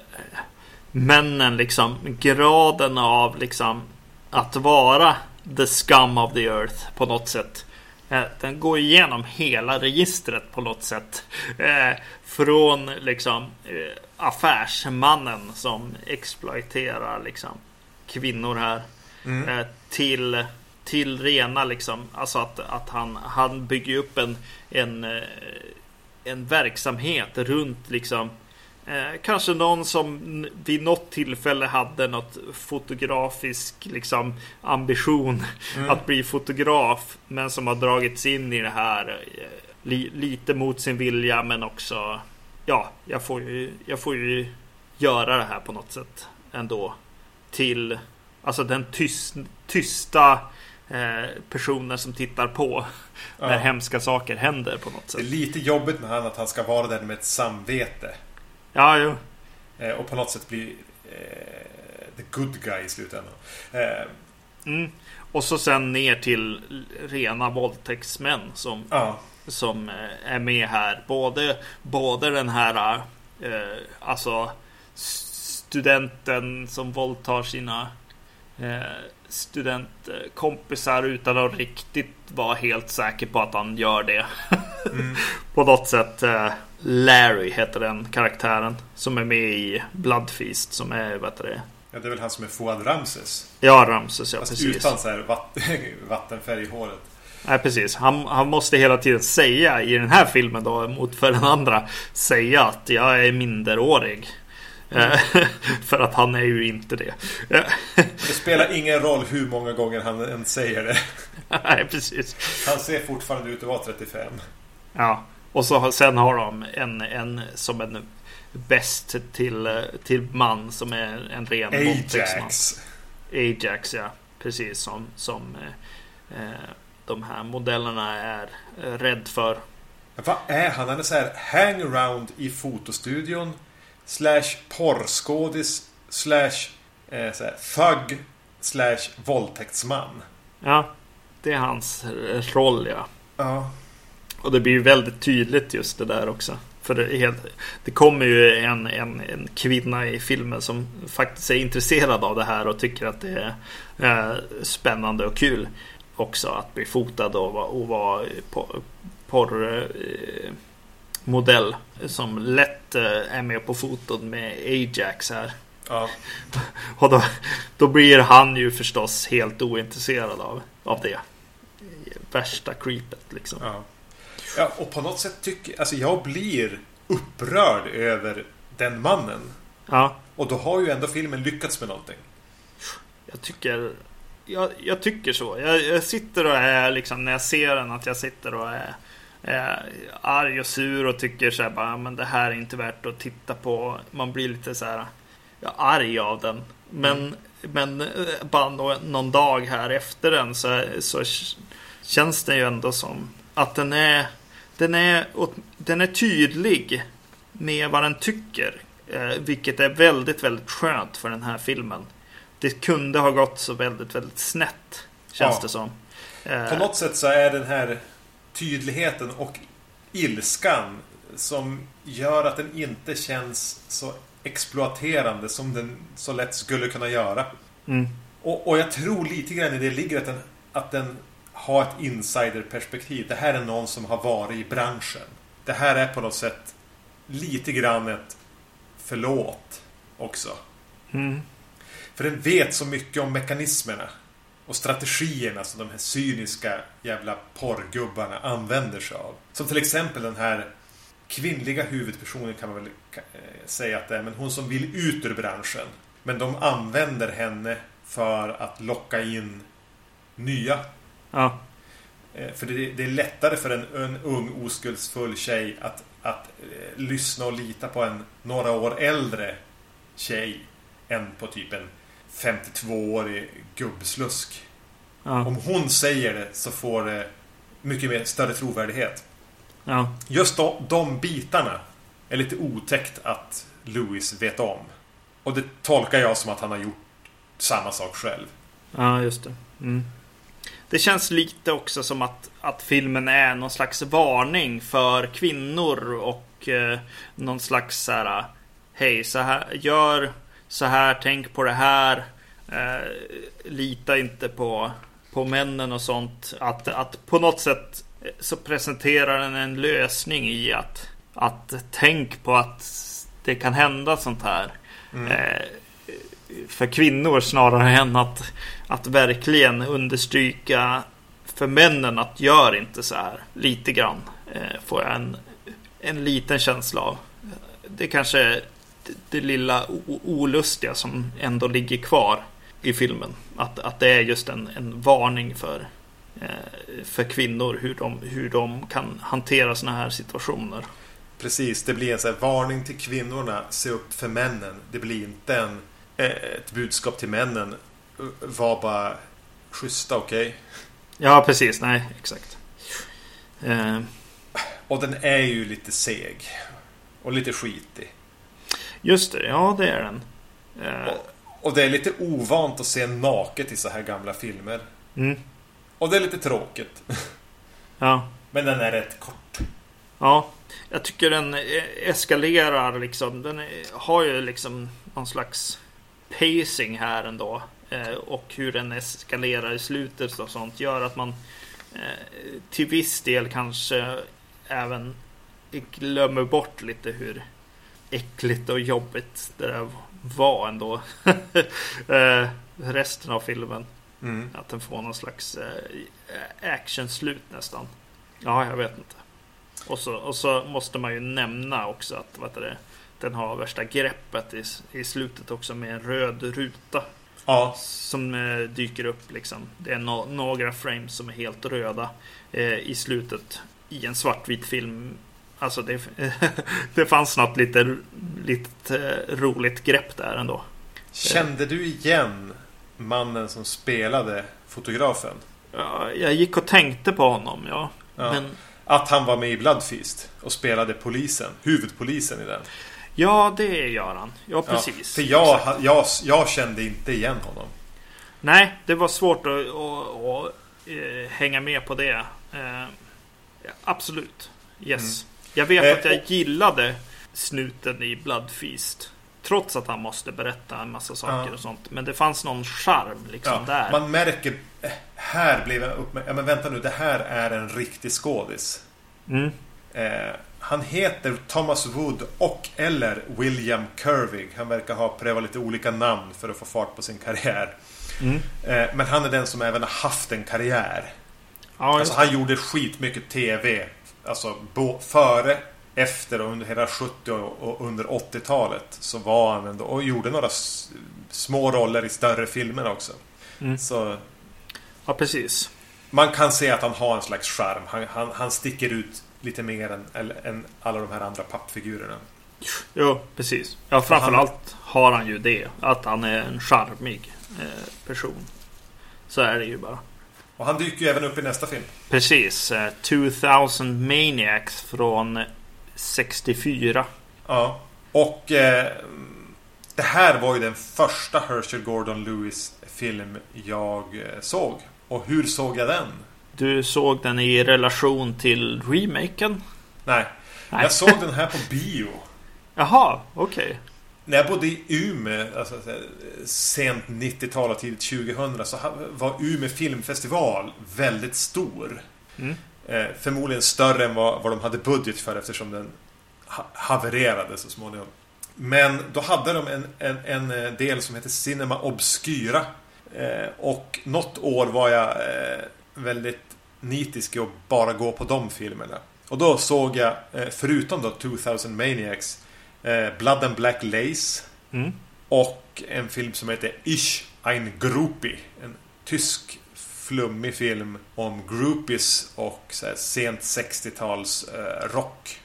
männen, liksom graden av liksom att vara the scum of the earth på något sätt. Eh, den går igenom hela registret på något sätt. Eh, från liksom eh, affärsmannen som exploaterar liksom kvinnor här. Eh, till, till rena liksom, alltså att, att han, han bygger upp en, en, en verksamhet runt liksom Eh, kanske någon som vid något tillfälle hade något fotografisk liksom, ambition att bli fotograf. Men som har dragits in i det här eh, li, lite mot sin vilja men också Ja, jag får, ju, jag får ju göra det här på något sätt ändå. Till alltså den tyst, tysta eh, personen som tittar på när Ja. hemska saker händer på något Det är sätt. lite jobbigt med han att han ska vara där med ett samvete. Ja, jo. Eh, och på något sätt bli eh, the good guy i slutändan. Eh, Mm. Och så sen ner till rena våldtäktsmän som, ja. som eh, är med här. Både, både den här eh, alltså studenten som våldtar sina eh, studentkompisar utan att riktigt vara helt säker på att han gör det. på något sätt. Larry heter den karaktären som är med i Bloodfeast som är, vad heter det? ja, det är väl han som är Fouad Ramses. Ja, Ramses, ja Fast precis. utan så här vatt vattenfärg i håret. Nej precis. Han, han måste hela tiden säga i den här filmen då mot för den andra. Säga att jag är minderårig. Eh, för att han är ju inte det. Det spelar ingen roll hur många gånger han än säger det. Nej precis. Han ser fortfarande ut att vara 35. Ja. Och så sen har de en, en som en bäst till, till man som är en ren. Ajax. Ajax ja. Precis som, som eh, eh, de här modellerna är eh, rädd för. Vad är han? Han är så här hangaround i fotostudion. Slash porrskådis. Slash eh, så här, thug. Slash våldtäktsman. Ja. Det är hans eh, roll ja. Ja. Och det blir ju väldigt tydligt just det där också. För det, helt, det kommer ju en, en, en kvinna i filmen som faktiskt är intresserad av det här och tycker att det är eh, spännande och kul också att bli fotad och, vara- och vara por- porr eh, som lätt eh, är med på foton med Ajax här. Ja. Och då, då blir han ju förstås helt ointresserad av, av det. Värsta creepet liksom. Ja. Ja. Och på något sätt tycker Alltså jag blir upprörd över den mannen. Ja. Och då har ju ändå filmen lyckats med någonting. Jag tycker jag, jag tycker så. Jag, jag sitter och är liksom när jag ser den att jag sitter och är, är arg och sur och tycker så här bara men det här är inte värt att titta på. Man blir lite så här ja, arg av den. Men, men eh, bara nå- någon dag här efter den så, så känns det ju ändå som att den är den är, den är tydlig med vad den tycker. Eh, vilket är väldigt, väldigt skönt för den här filmen. Det kunde ha gått så väldigt, väldigt snett. Känns Ja. det som. På Eh, något sätt så är den här tydligheten och ilskan som gör att den inte känns så exploaterande som den så lätt skulle kunna göra. Mm. Och, och jag tror lite grann i det ligger att den, att den har ett insiderperspektiv. Det här är någon som har varit i branschen. Det här är på något sätt lite grann ett förlåt också. Mm. För den vet så mycket om mekanismerna och strategierna som de här cyniska jävla porrgubbarna använder sig av. Som till exempel den här kvinnliga huvudpersonen kan man väl eh, säga att det är. Men hon som vill ut ur branschen. Men de använder henne för att locka in nya. Ja. Eh, För det, det är lättare för en, en ung oskuldsfull tjej att, att eh, lyssna och lita på en några år äldre tjej än på typ en 52-årig gubbslusk. Ja. Om hon säger det så får det mycket mer större trovärdighet. Ja. Just de, de bitarna är lite otäckt att Louis vet om. Och det tolkar jag som att han har gjort samma sak själv. Ja, just det. Mm. Det känns lite också som att, att filmen är någon slags varning för kvinnor och eh, någon slags så här. Hej, så här, gör så här, tänk på det här. Eh, lita inte på, på männen och sånt. Att, att på något sätt så presenterar den en lösning i att, att tänk på att det kan hända sånt här. Eh, för kvinnor snarare än att, att verkligen understryka för männen att gör inte så här. Lite grann eh, får jag en, en liten känsla av. Det kanske är det, det lilla olustiga som ändå ligger kvar i filmen. Att, att det är just en, en varning för, eh, för kvinnor hur de, hur de kan hantera såna här situationer. Precis, det blir en sån här varning till kvinnorna. Se upp för männen. Det blir inte en, ett budskap till männen. Eh, Var bara schyssta, okej? Ja, precis. Nej, exakt. Eh, Och den är ju lite seg. Och lite skitig. just det, ja det är den. Eh, Och, och det är lite ovant att se naket i så här gamla filmer. mm, Och det är lite tråkigt. ja. Men den är rätt kort. Ja, jag tycker den eh, eskalerar liksom. Den är- har ju liksom någon slags pacing här ändå. Eh, och hur den eskalerar i slutet och sånt gör att man eh, till viss del kanske även glömmer bort lite hur äckligt och jobbigt det där var ändå. eh, resten av filmen. Mm. Att den får någon slags eh, actionslut nästan. Ja, jag vet inte. Och så, och så måste man ju nämna också att vad heter det, den har värsta greppet i, i slutet också med en röd ruta. Ja, Som eh, dyker upp liksom. Det är no, några frames som är helt röda eh, i slutet i en svartvit film. Alltså det, det fanns något lite, lite eh, roligt grepp där ändå. Kände du igen mannen som spelade fotografen? Ja, jag gick och tänkte på honom, ja. Ja. Men Att han var med i Bloodfeast och spelade polisen, huvudpolisen i den. Ja, det gör han. Ja, Ja, precis. för jag, jag, jag kände inte igen honom. Nej, det var svårt att, att, att eh, hänga med på det. Eh, ja, absolut. Yes. Jag vet Eh, att jag gillade snuten i Bloodfeast. Trots att han måste berätta en massa saker Ja. och sånt. Men det fanns någon charm liksom Ja, där. man märker... Här blev jag uppmärksam. Ja, men vänta nu, det här är en riktig skådis. Mm. Eh, han heter Thomas Wood och eller William Curvig. Han verkar ha prövat lite olika namn för att få fart på sin karriär. Mm. Eh, men han är den som även har haft en karriär. Ja, Alltså han gjorde skitmycket TV. Alltså före, efter och under hela 70 och, under 80-talet. Så var han ändå och gjorde några små roller i större filmer också. Mm. Så ja, precis. man kan se att han har en slags charm. Han, han, han sticker ut lite mer än, än, alla de här andra pappfigurerna. Jo, precis. Ja, framförallt har han ju det. Att han är en charmig eh, person. Så är det ju bara. Och han dyker ju även upp i nästa film. Precis. Eh, 2000 Maniacs från 64. Ja. Och eh, det här var ju den första Herschel Gordon Lewis film jag eh, såg. Och hur såg jag den? Du såg den i relation till remaken? Nej. Nej. Jag såg den här på bio. Jaha, okej. när jag bodde i Umeå, alltså, sent 90-tal och tidigt 2000, så var Umeå filmfestival väldigt stor. Mm. Eh, förmodligen större än vad, vad de hade budget för eftersom den ha havererade så småningom. Men då hade de en, en, en eh, del som heter Cinema Obscura. Eh, och något år var jag eh, väldigt nitisk att bara gå på de filmerna. Och då såg jag, eh, förutom då 2000 Maniacs, eh, Blood and Black Lace. Mm. Och en film som heter Ich ein Groupie. En tysk flummig film om groupies och så här, sent 60-tals eh, rock.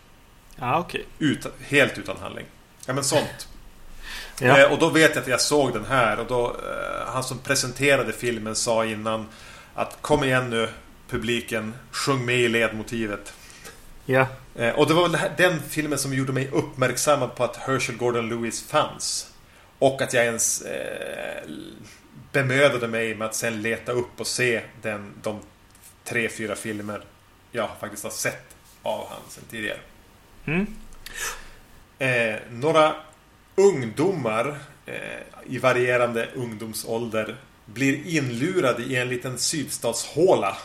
Okej. Okay. Ut, helt utan handling. Ja, men sånt. ja. Eh, och då vet jag att jag såg den här och då eh, han som presenterade filmen sa innan att kom igen nu publiken, sjung med i ledmotivet. Ja. Eh, och det var väl den filmen som gjorde mig uppmärksammad på att Herschel Gordon Lewis fanns. Och att jag ens eh, bemödade mig med att sen leta upp och se den, de tre, fyra filmer jag faktiskt har sett av honom sen tidigare. Mm. Eh, några ungdomar eh, i varierande ungdomsålder blir inlurade i en liten sydstatshåla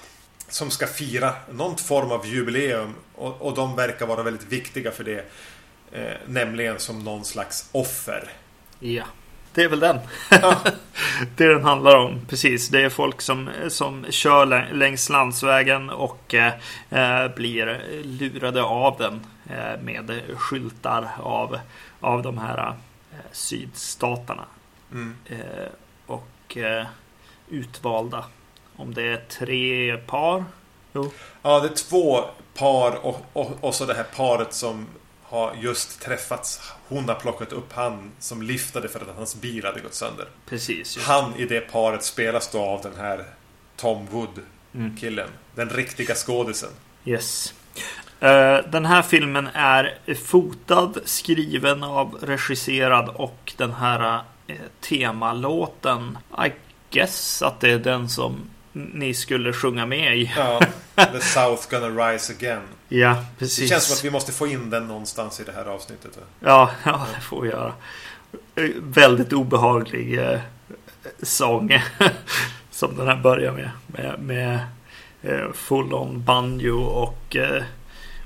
som ska fira någon form av jubileum och, och de verkar vara väldigt viktiga för det. Eh, nämligen som någon slags offer. Ja, det är väl den. Ja. det den handlar om. Precis, det är folk som, som kör längs landsvägen och eh, blir lurade av den eh, med skyltar av, av de här eh, sydstaterna. Mm. Eh, och eh, utvalda om det är tre par? Jo. Ja, det är två par och, och, och så det här paret som har just träffats. Hon har plockat upp han som liftade för att hans bil hade gått sönder. Precis. Han i det paret spelas då av den här Tom Wood killen. Mm. Den riktiga skådisen. Yes. Uh, den här filmen är fotad, skriven av, regisserad och den här uh, temalåten I guess att det är den som ni skulle sjunga med i. Ja, The South Gonna Rise Again. Ja, precis. Det känns som att vi måste få in den någonstans i det här avsnittet. Ja, ja det får vi göra. Väldigt obehaglig eh, sång. som den här börjar med. Med, med eh, full on banjo och, eh,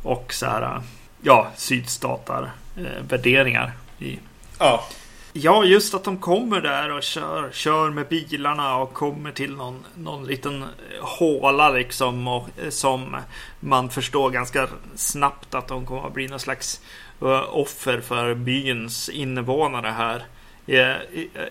och så här, ja, sydstatar eh, värderingar i. Ja. Ja, just att de kommer där och kör, kör med bilarna och kommer till någon, någon liten håla liksom. Och, eh, som man förstår ganska snabbt att de kommer att bli någon slags uh, offer för byns invånare här.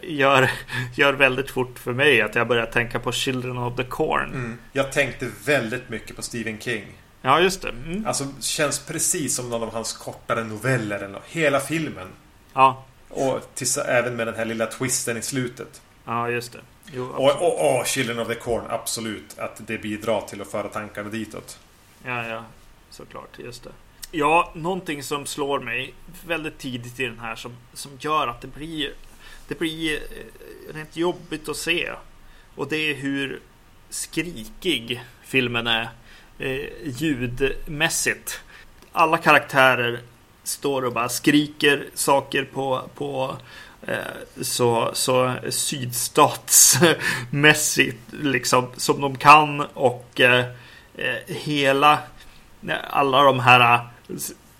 Gör, gör väldigt fort för mig att jag börjar tänka på Children of the Corn. Mm. Jag tänkte väldigt mycket på Stephen King. Ja, just det. Mm. Alltså, känns precis som någon av hans kortare noveller. Eller hela filmen. Ja. Och tills, även med den här lilla twisten i slutet. Ja, just det. Jo, och, och, och Children of the Corn, absolut. Att det bidrar till att föra tankarna ditåt. Ja, ja. Såklart, just det. Ja, någonting som slår mig väldigt tidigt i den här som, som gör att det blir Det blir eh, rent jobbigt att se. Och det är hur skrikig filmen är eh, ljudmässigt. Alla karaktärer står och bara skriker saker på, på eh, så, så sydstatsmässigt liksom som de kan och eh, eh hela alla de här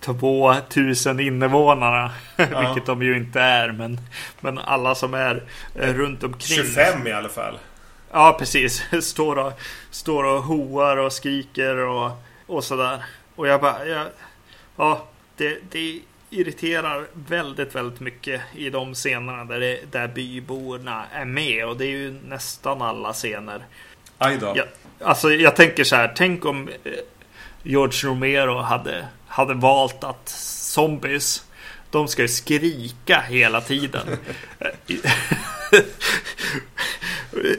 2000 eh, invånarna, ja. vilket de ju inte är, men, men alla som är eh, runt omkring. 25 i alla fall. Ja, precis. Står och, står och hoar och skriker och, och sådär. Och jag bara, jag, ja, det, det irriterar väldigt, väldigt mycket i de scenerna där, det, där byborna är med. Och det är ju nästan alla scener. Aj då. Jag, alltså jag tänker så här, tänk om eh, George Romero hade, hade valt att zombies, de ska ju skrika hela tiden.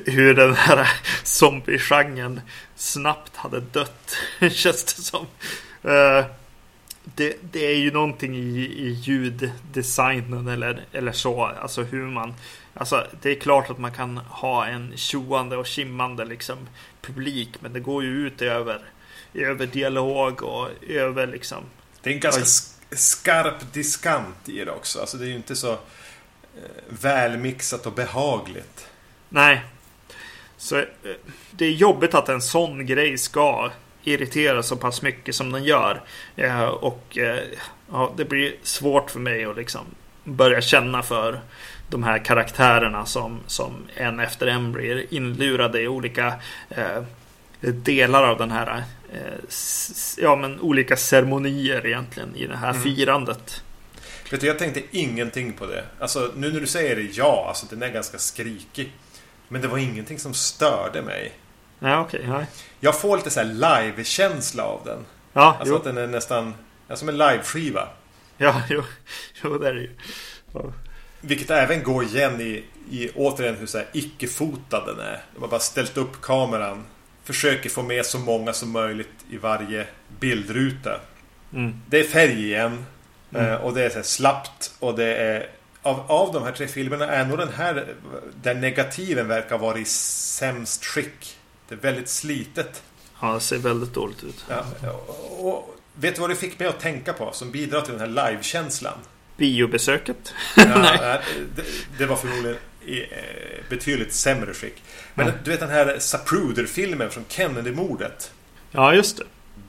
Hur den här zombie-genren snabbt hade dött, känns det som. Det, det, är ju någonting i, i ljuddesignen eller, eller så. Alltså hur man... Alltså det är klart att man kan ha en tjoande och kimmande liksom publik. Men det går ju ut över, över dialog och över liksom... Det är en ganska skarp diskant i det också. Alltså det är ju inte så eh, välmixat och behagligt. Nej. Så eh, det är jobbigt att en sån grej ska irritera så pass mycket som den gör. Eh, och eh, ja, det blir svårt för mig att liksom börja känna för de här karaktärerna som, som en efter en blir inlurade i olika eh, delar av den här eh, ja, men olika ceremonier egentligen i det här mm. firandet. Vet du, jag tänkte ingenting på det. Alltså nu när du säger det, ja, alltså den är ganska skrikig. Men det var ingenting som störde mig. Ja, okej. Okay, jag får lite så live-känsla av den. Ja, alltså jo. att den är nästan ja, som en live-skiva. Ja, jo, jo det är det ju. Ja. Vilket även går igen i, i återigen hur så här icke-fotad den är. De har bara ställt upp kameran. Försöker få med så många som möjligt i varje bildruta. Mm. Det är färg igen. Mm. Eh, och det är så slappt. Och det är av, av de här tre filmerna är nog den här där negativen verkar vara i sämst skick. Det är väldigt slitet. Ja, det ser väldigt dåligt ut. Ja, och, vet du vad det fick mig att tänka på som bidrar till den här livekänslan? Biobesöket? Ja, det, det, var förmodligen i eh, betydligt sämre skick. Men mm. du vet den här Zapruder-filmen från Kennedy-mordet? Ja, just det.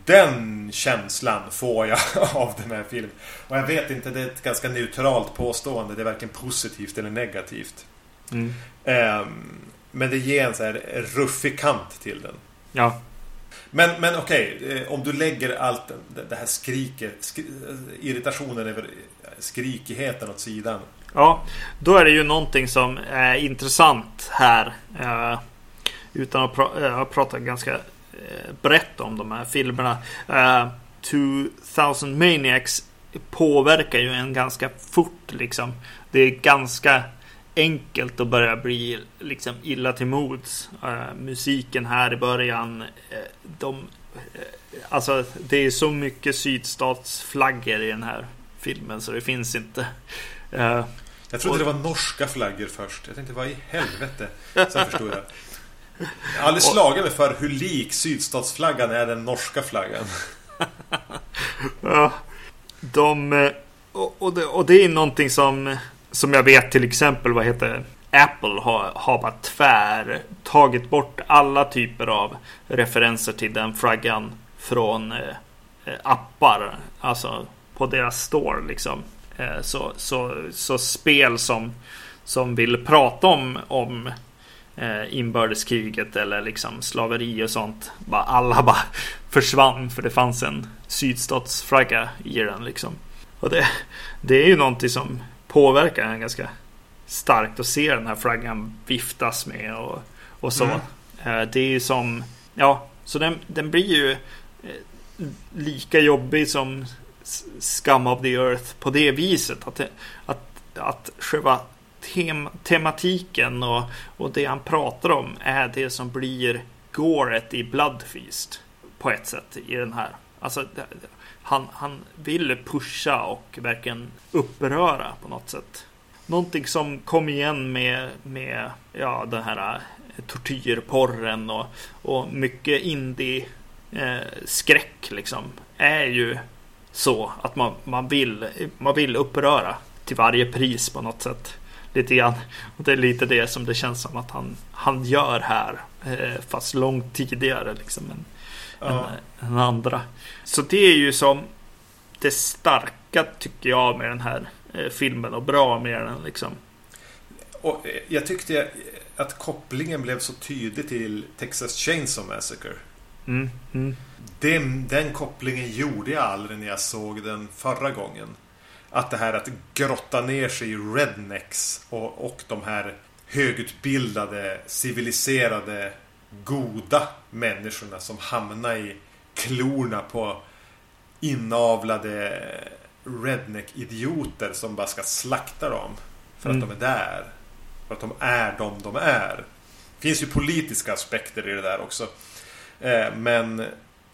Den känslan får jag av den här filmen. Och jag vet inte, det är ett ganska neutralt påstående. Det är varken positivt eller negativt. Mm. Um, men det ger en så här ruffig kant till den. Ja. Men, men okej, okay, eh, om du lägger allt det här skriket, skri, irritationen över skrikigheten åt sidan. Ja, då är det ju någonting som är intressant här. Utan att pra prata ganska brett om de här filmerna. Uh, 2000 Maniacs påverkar ju en ganska fort liksom. Det är ganska enkelt att börja bli liksom illa till mods. Uh, musiken här i början. Uh, de, uh, alltså det är så mycket sydstatsflaggor i den här filmen så det finns inte. jag trodde och, det var norska flaggor först. Jag tänkte vad i helvete. Sen förstod jag. Jag har aldrig slagit mig för hur lik sydstatsflaggan är den norska flaggan. ja, de, och, och, det, och det är någonting som som jag vet till exempel, vad heter Apple har, har bara tvär tagit bort alla typer av referenser till den flaggan från eh, eh, appar. Alltså på deras store liksom. Eh, så, så, så spel som, som vill prata om, om eh, inbördeskriget eller liksom slaveri och sånt. Bara, alla bara försvann för det fanns en sydstatsflagga i den liksom. Och det, det är ju någonting som påverkar en ganska starkt att se den här flaggan viftas med och, och så. Mm. Eh, det är ju som, ja, så den, den blir ju eh, lika jobbig som Scum of the Earth på det viset. Att, att, att själva tem, tematiken och, och det han pratar om är det som blir gåret i Bloodfeast på ett sätt i den här. Alltså, han, han vill pusha och verkligen uppröra på något sätt. Någonting som kom igen med, med ja, den här eh, tortyrporren och, och mycket indie eh, skräck liksom är ju så att man, man, vill, man vill uppröra till varje pris på något sätt. Lite grann. Och det är lite det som det känns som att han, han gör här. Eh, fast långt tidigare liksom. Men, ja. än, än andra. Så det är ju som det starka tycker jag med den här eh, filmen och bra med den liksom. Och eh, jag tyckte att kopplingen blev så tydlig till Texas Chainsaw Massacre. Mm, mm. Den, den kopplingen gjorde jag aldrig när jag såg den förra gången. Att det här att grotta ner sig i rednecks och, och de här högutbildade, civiliserade, goda människorna som hamnar i klorna på inavlade redneck-idioter som bara ska slakta dem. För mm. att de är där. För att de är de de är. Det finns ju politiska aspekter i det där också. Eh, men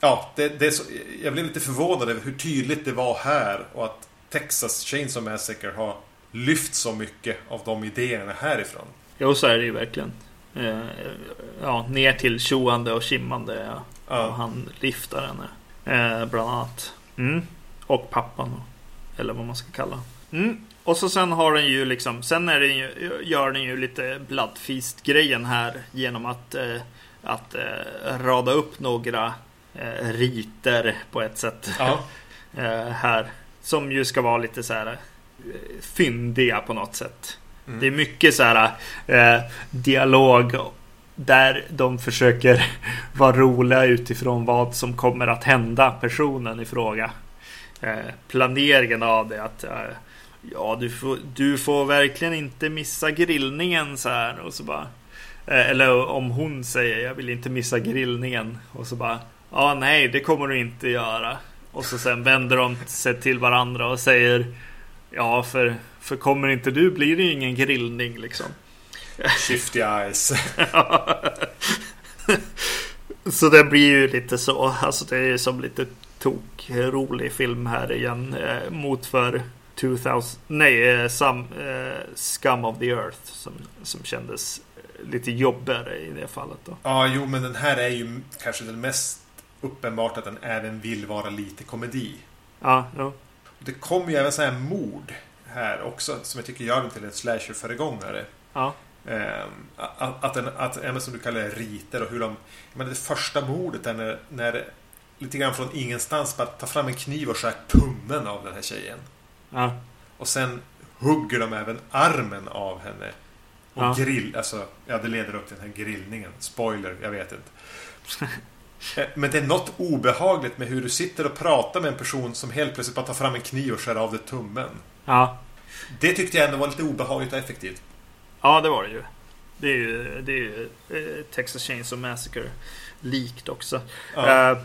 ja, det, det är så, jag blev lite förvånad över hur tydligt det var här och att Texas Chainsaw Massacre har lyft så mycket av de idéerna härifrån. Jo, så är det ju verkligen. Eh, ja, ner till tjoande och kimmande. Ja. Och han lyfter henne. Eh, bland annat. Mm. Och pappan. Eller vad man ska kalla. Mm. Och så sen har den ju liksom, sen är den ju, gör den ju lite Bloodfeast-grejen här genom att, eh, att eh, rada upp några eh, riter på ett sätt. Ja. eh, här. Som ju ska vara lite så här eh, fyndiga på något sätt. Mm. Det är mycket så här eh, dialog där de försöker vara roliga utifrån vad som kommer att hända personen i fråga. Eh, planeringen av det att eh, ja, du får, du får verkligen inte missa grillningen så här och så bara eh, eller om hon säger jag vill inte missa grillningen och så bara ja, nej, det kommer du inte göra. Och så sen vänder de sig till varandra och säger ja, för, för kommer inte du blir det ju ingen grillning liksom. Shifty eyes. Så det blir ju lite så. Alltså det är som lite tok rolig film här igen. Eh, mot för 2000, nej, eh, some, eh, Scum of the Earth. Som, som kändes lite jobbigare i det fallet då. Ja, jo, men den här är ju kanske den mest uppenbart att den även vill vara lite komedi. Ja, jo. Det kommer ju även så här mord här också som jag tycker gör den till en slasher-föregångare. Ja. Eh, att, att, att även som du kallar riter och hur de... Men det första mordet är när, när lite grann från ingenstans bara tar fram en kniv och skär tummen av den här tjejen. Ja. Och sen hugger de även armen av henne. Och Ja. grill, alltså, ja det leder upp till den här grillningen. Spoiler, jag vet inte. Eh, Men det är något obehagligt med hur du sitter och pratar med en person som helt plötsligt bara tar fram en kniv och skär av dig tummen. Ja. Det tyckte jag ändå var lite obehagligt och effektivt. ja, det var det ju. Det är ju, det är ju eh, Texas Chainsaw Massacre likt också. Ja. Eh,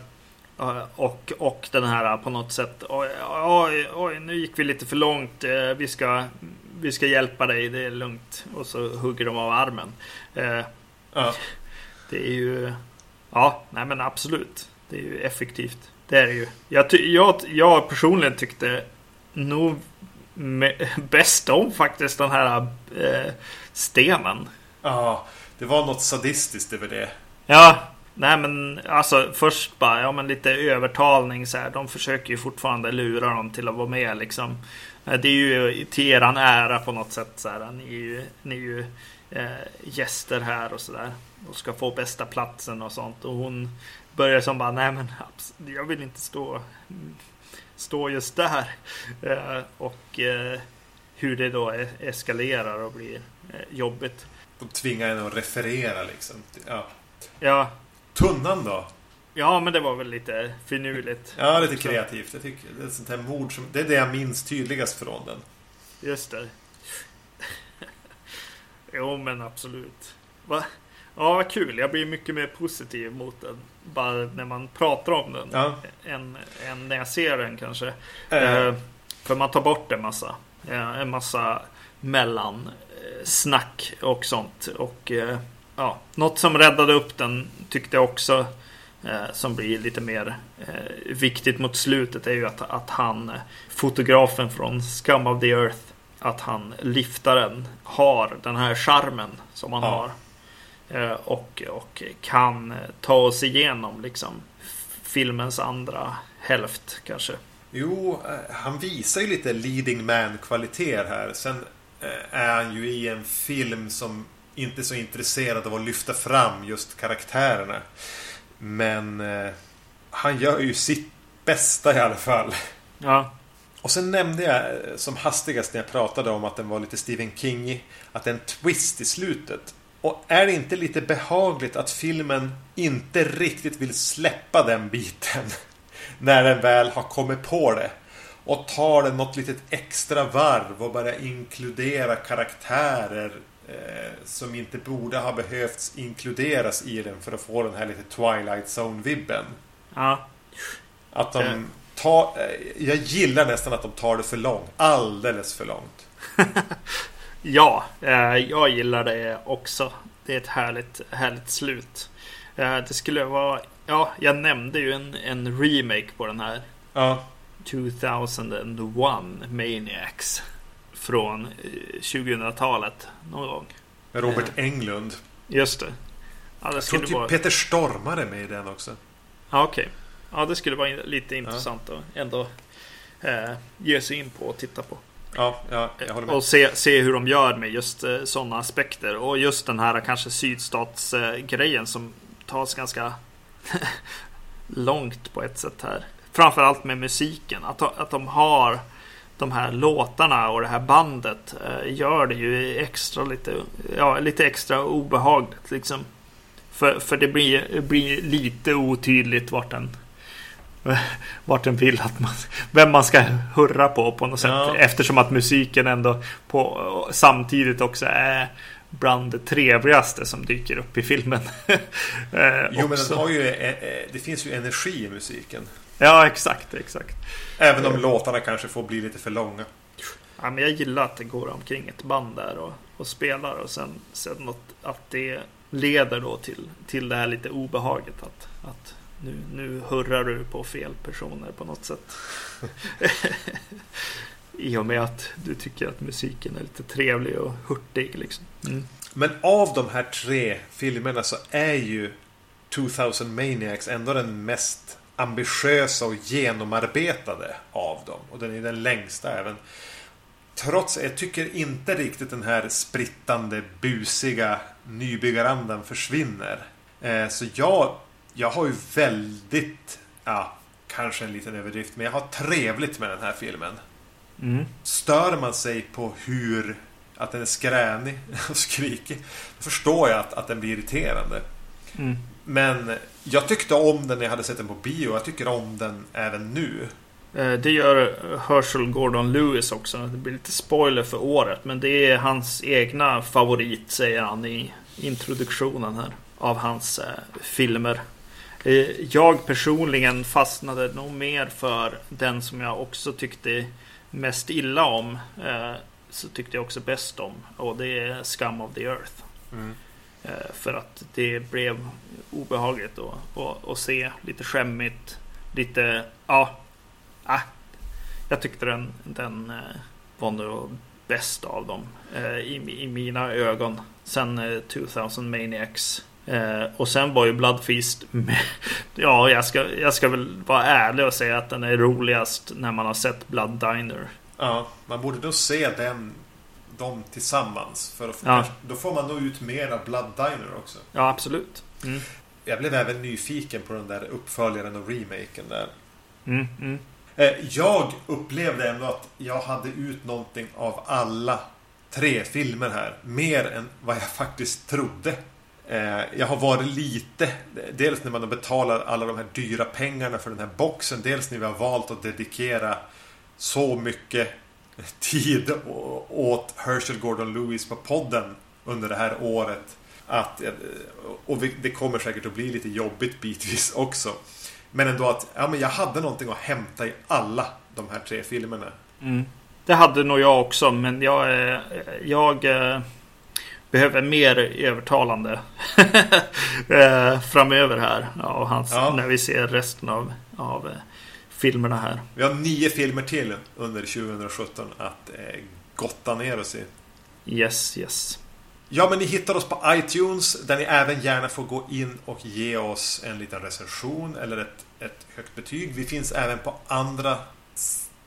och, och den här på något sätt. Oj, oj, oj, nu gick vi lite för långt. Vi ska, vi ska hjälpa dig, det är lugnt. Och så hugger de av armen. Ja. Det är ju... Ja, nej men absolut. Det är ju effektivt. Det är det ju. Jag, jag, jag personligen tyckte nog bäst om faktiskt den här eh, stenen. ja, det var något sadistiskt över det. Ja, nej men alltså först bara, ja men lite övertalning så här. De försöker ju fortfarande lura dem till att vara med liksom. Eh, Det är ju till eran ära på något sätt så här. Ni är ju, ni är ju eh, gäster här och så där. Och ska få bästa platsen och sånt. Och hon börjar som bara, nej men jag vill inte stå, stå just där. Eh, och eh, hur det då eskalerar och blir eh, jobbigt. De tvingar en att referera liksom. Ja. Ja, Tunnan då? Ja, men det var väl lite finurligt. Ja, lite kreativt. Jag tycker det är sånt här mord som... Det är det jag minns tydligast från den. Just det. jo, men absolut. Va? Ja, vad kul. Jag blir mycket mer positiv mot den. Bara när man pratar om den. Ja. Än, än när jag ser den kanske. Eh, för man tar bort en massa. Eh, en massa mellan eh, snack och sånt. Och ja, något som räddade upp den tyckte jag också. Som blir lite mer viktigt mot slutet är ju att, att han, fotografen från Scum of the Earth, att han, liftaren, har den här charmen som han Ja. har. Eh, och, och kan eh, ta oss igenom liksom filmens andra hälft kanske. Jo, eh, han visar ju lite leading man-kvaliteter här. Sen är han ju i en film som inte är så intresserad av att lyfta fram just karaktärerna. Men han gör ju sitt bästa i alla fall. Ja, Och sen nämnde jag som hastigast när jag pratade om att den var lite Stephen King att det är en twist i slutet. Och är det inte lite behagligt att filmen inte riktigt vill släppa den biten? När den väl har kommit på det. Och tar den något litet extra varv och börjar inkludera karaktärer eh, som inte borde ha behövts inkluderas i den för att få den här lite Twilight Zone-vibben. ja, Att de Eh. tar... eh, Jag gillar nästan att de tar det för långt. Alldeles för långt. ja eh, jag gillar det också. Det är ett härligt, härligt slut. Eh, det skulle vara, ja, jag nämnde ju en, en remake på den här. Ja. 2001 Maniacs. Från eh, 2000-talet någon gång. Med Robert Englund. Just det. Ja, det Jag tror typ vara... Peter Stormare med i den också. Ja, okej. Ja, det skulle vara lite intressant att ändå eh, ge sig in på och titta på. Ja, ja jag håller med. Och se, se hur de gör med just eh, sådana aspekter. Och just den här kanske sydstatsgrejen eh, som tas ganska långt på ett sätt här. Framförallt med musiken. Att, att de har de här låtarna och det här bandet eh, gör det ju extra lite, ja, lite extra obehagligt. Liksom. För, för det blir, blir lite otydligt vart den, vart den vill att man, vem man ska hurra på på något sätt. Ja. Eftersom att musiken ändå på, samtidigt också är bland det trevligaste som dyker upp i filmen. eh, jo, men den har ju, eh, eh, det finns ju energi i musiken. Ja, exakt, exakt. Även om låtarna kanske får bli lite för långa. Ja, men jag gillar att det går omkring ett band där och, och spelar och sen, sen att, att det leder då till, till det här lite obehaget att, att nu, nu hurrar du på fel personer på något sätt. I och med att du tycker att musiken är lite trevlig och hurtig. Liksom. Mm. Men av de här tre filmerna så är ju 2000 Maniacs ändå den mest ambitiösa och genomarbetade av dem. Och den är den längsta även. Trots, jag tycker inte riktigt den här sprittande, busiga nybyggarandan försvinner. Eh, så jag, jag har ju väldigt, ja, kanske en liten överdrift, men jag har trevligt med den här filmen. Mm. Stör man sig på hur att den är skränig och skrikig. Då förstår jag att, att den blir irriterande. Mm. Men jag tyckte om den när jag hade sett den på bio. Jag tycker om den även nu. Eh, det gör Herschel Gordon Lewis också. Det blir lite spoiler för året. Men det är hans egna favorit säger han i introduktionen här. Av hans eh, filmer. Eh, jag personligen fastnade nog mer för den som jag också tyckte mest illa om. Eh, så tyckte jag också bäst om. Och det är Scum of the Earth. Mm. Eh, för att det blev obehagligt att, se. Lite skämmigt. Lite, ja. Ah, jag tyckte den, den var nog bäst av dem. I, I mina ögon. Sen 2000 Maniacs. Och sen var ju Blood Feast med, Ja, jag ska, jag ska väl vara ärlig och säga att den är roligast när man har sett Blood Diner. Ja, man borde då se den dem tillsammans. För få, ja. Då får man nog ut mer av Blood Diner också. Ja, absolut. Mm. Jag blev även nyfiken på den där uppföljaren och remaken där. Mm, mm. Eh, jag upplevde ändå att jag hade ut någonting av alla tre filmer här. Mer än vad jag faktiskt trodde. Eh, jag har varit lite, dels när man har betalat alla de här dyra pengarna för den här boxen. Dels när vi har valt att dedikera så mycket tid åt Herschel Gordon Lewis på podden under det här året. Att, eh, och det kommer säkert att bli lite jobbigt bitvis också. Men ändå att ja, men jag hade någonting att hämta i alla de här tre filmerna. Mm. Det hade nog jag också, men jag, eh, jag behöver mer övertalande framöver här. Ja, hans, ja. När vi ser resten av, av filmerna här. Vi har nio filmer till under 2017 att eh, gotta ner oss i. Yes, yes. Ja, men ni hittar oss på iTunes där ni även gärna får gå in och ge oss en liten recension eller ett, ett högt betyg. Vi finns även på andra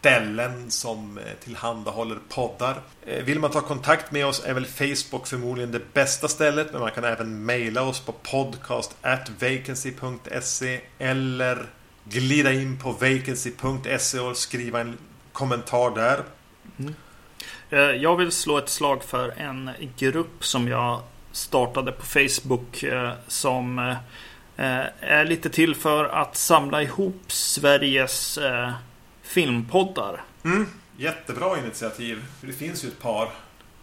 ställen som eh, tillhandahåller poddar. Eh, vill man ta kontakt med oss är väl Facebook förmodligen det bästa stället. Men man kan även mejla oss på podcast at vacancy.se eller glida in på vacancy.se och skriva en kommentar där. Mm. Eh, jag vill slå ett slag för en grupp som jag startade på Facebook som är lite till för att samla ihop Sveriges filmpoddar. Mm. Jättebra initiativ. Det finns ju ett par.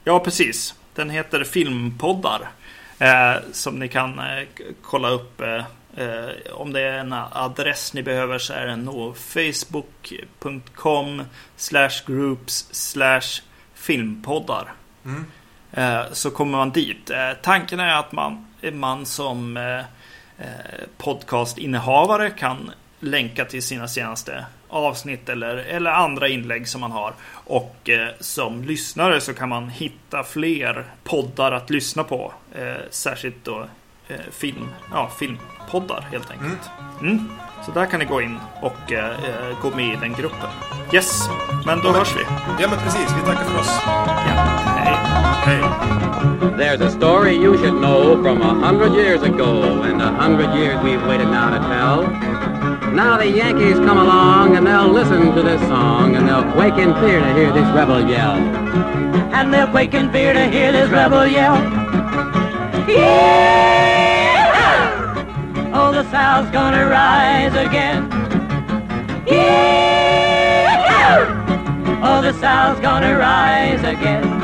Ja, precis. Den heter Filmpoddar. som ni kan kolla upp Eh, om det är en adress ni behöver så är det nog facebook.com groups filmpoddar. Mm. Eh, så kommer man dit. Eh, tanken är att man, man som eh, eh, podcastinnehavare kan länka till sina senaste avsnitt eller, eller andra inlägg som man har. Och eh, som lyssnare så kan man hitta fler poddar att lyssna på. Eh, särskilt då eh, film, ja, filmpoddar helt enkelt. Mm. Mm. Så där kan ni gå in och eh, eh, gå med i den gruppen. Yes, men då hörs vi. Ja, men precis. Vi tackar för oss. Ja, hej. Hej. There's a story you should know from a hundred years ago, and a hundred years we've waited now to tell. Now the Yankees come along and they'll listen to this song and they'll quake in fear to hear this rebel yell. And they'll quake in fear to hear this rebel yell. Yeah! Oh, the South's gonna rise again. Yeah! Oh, the South's gonna rise again.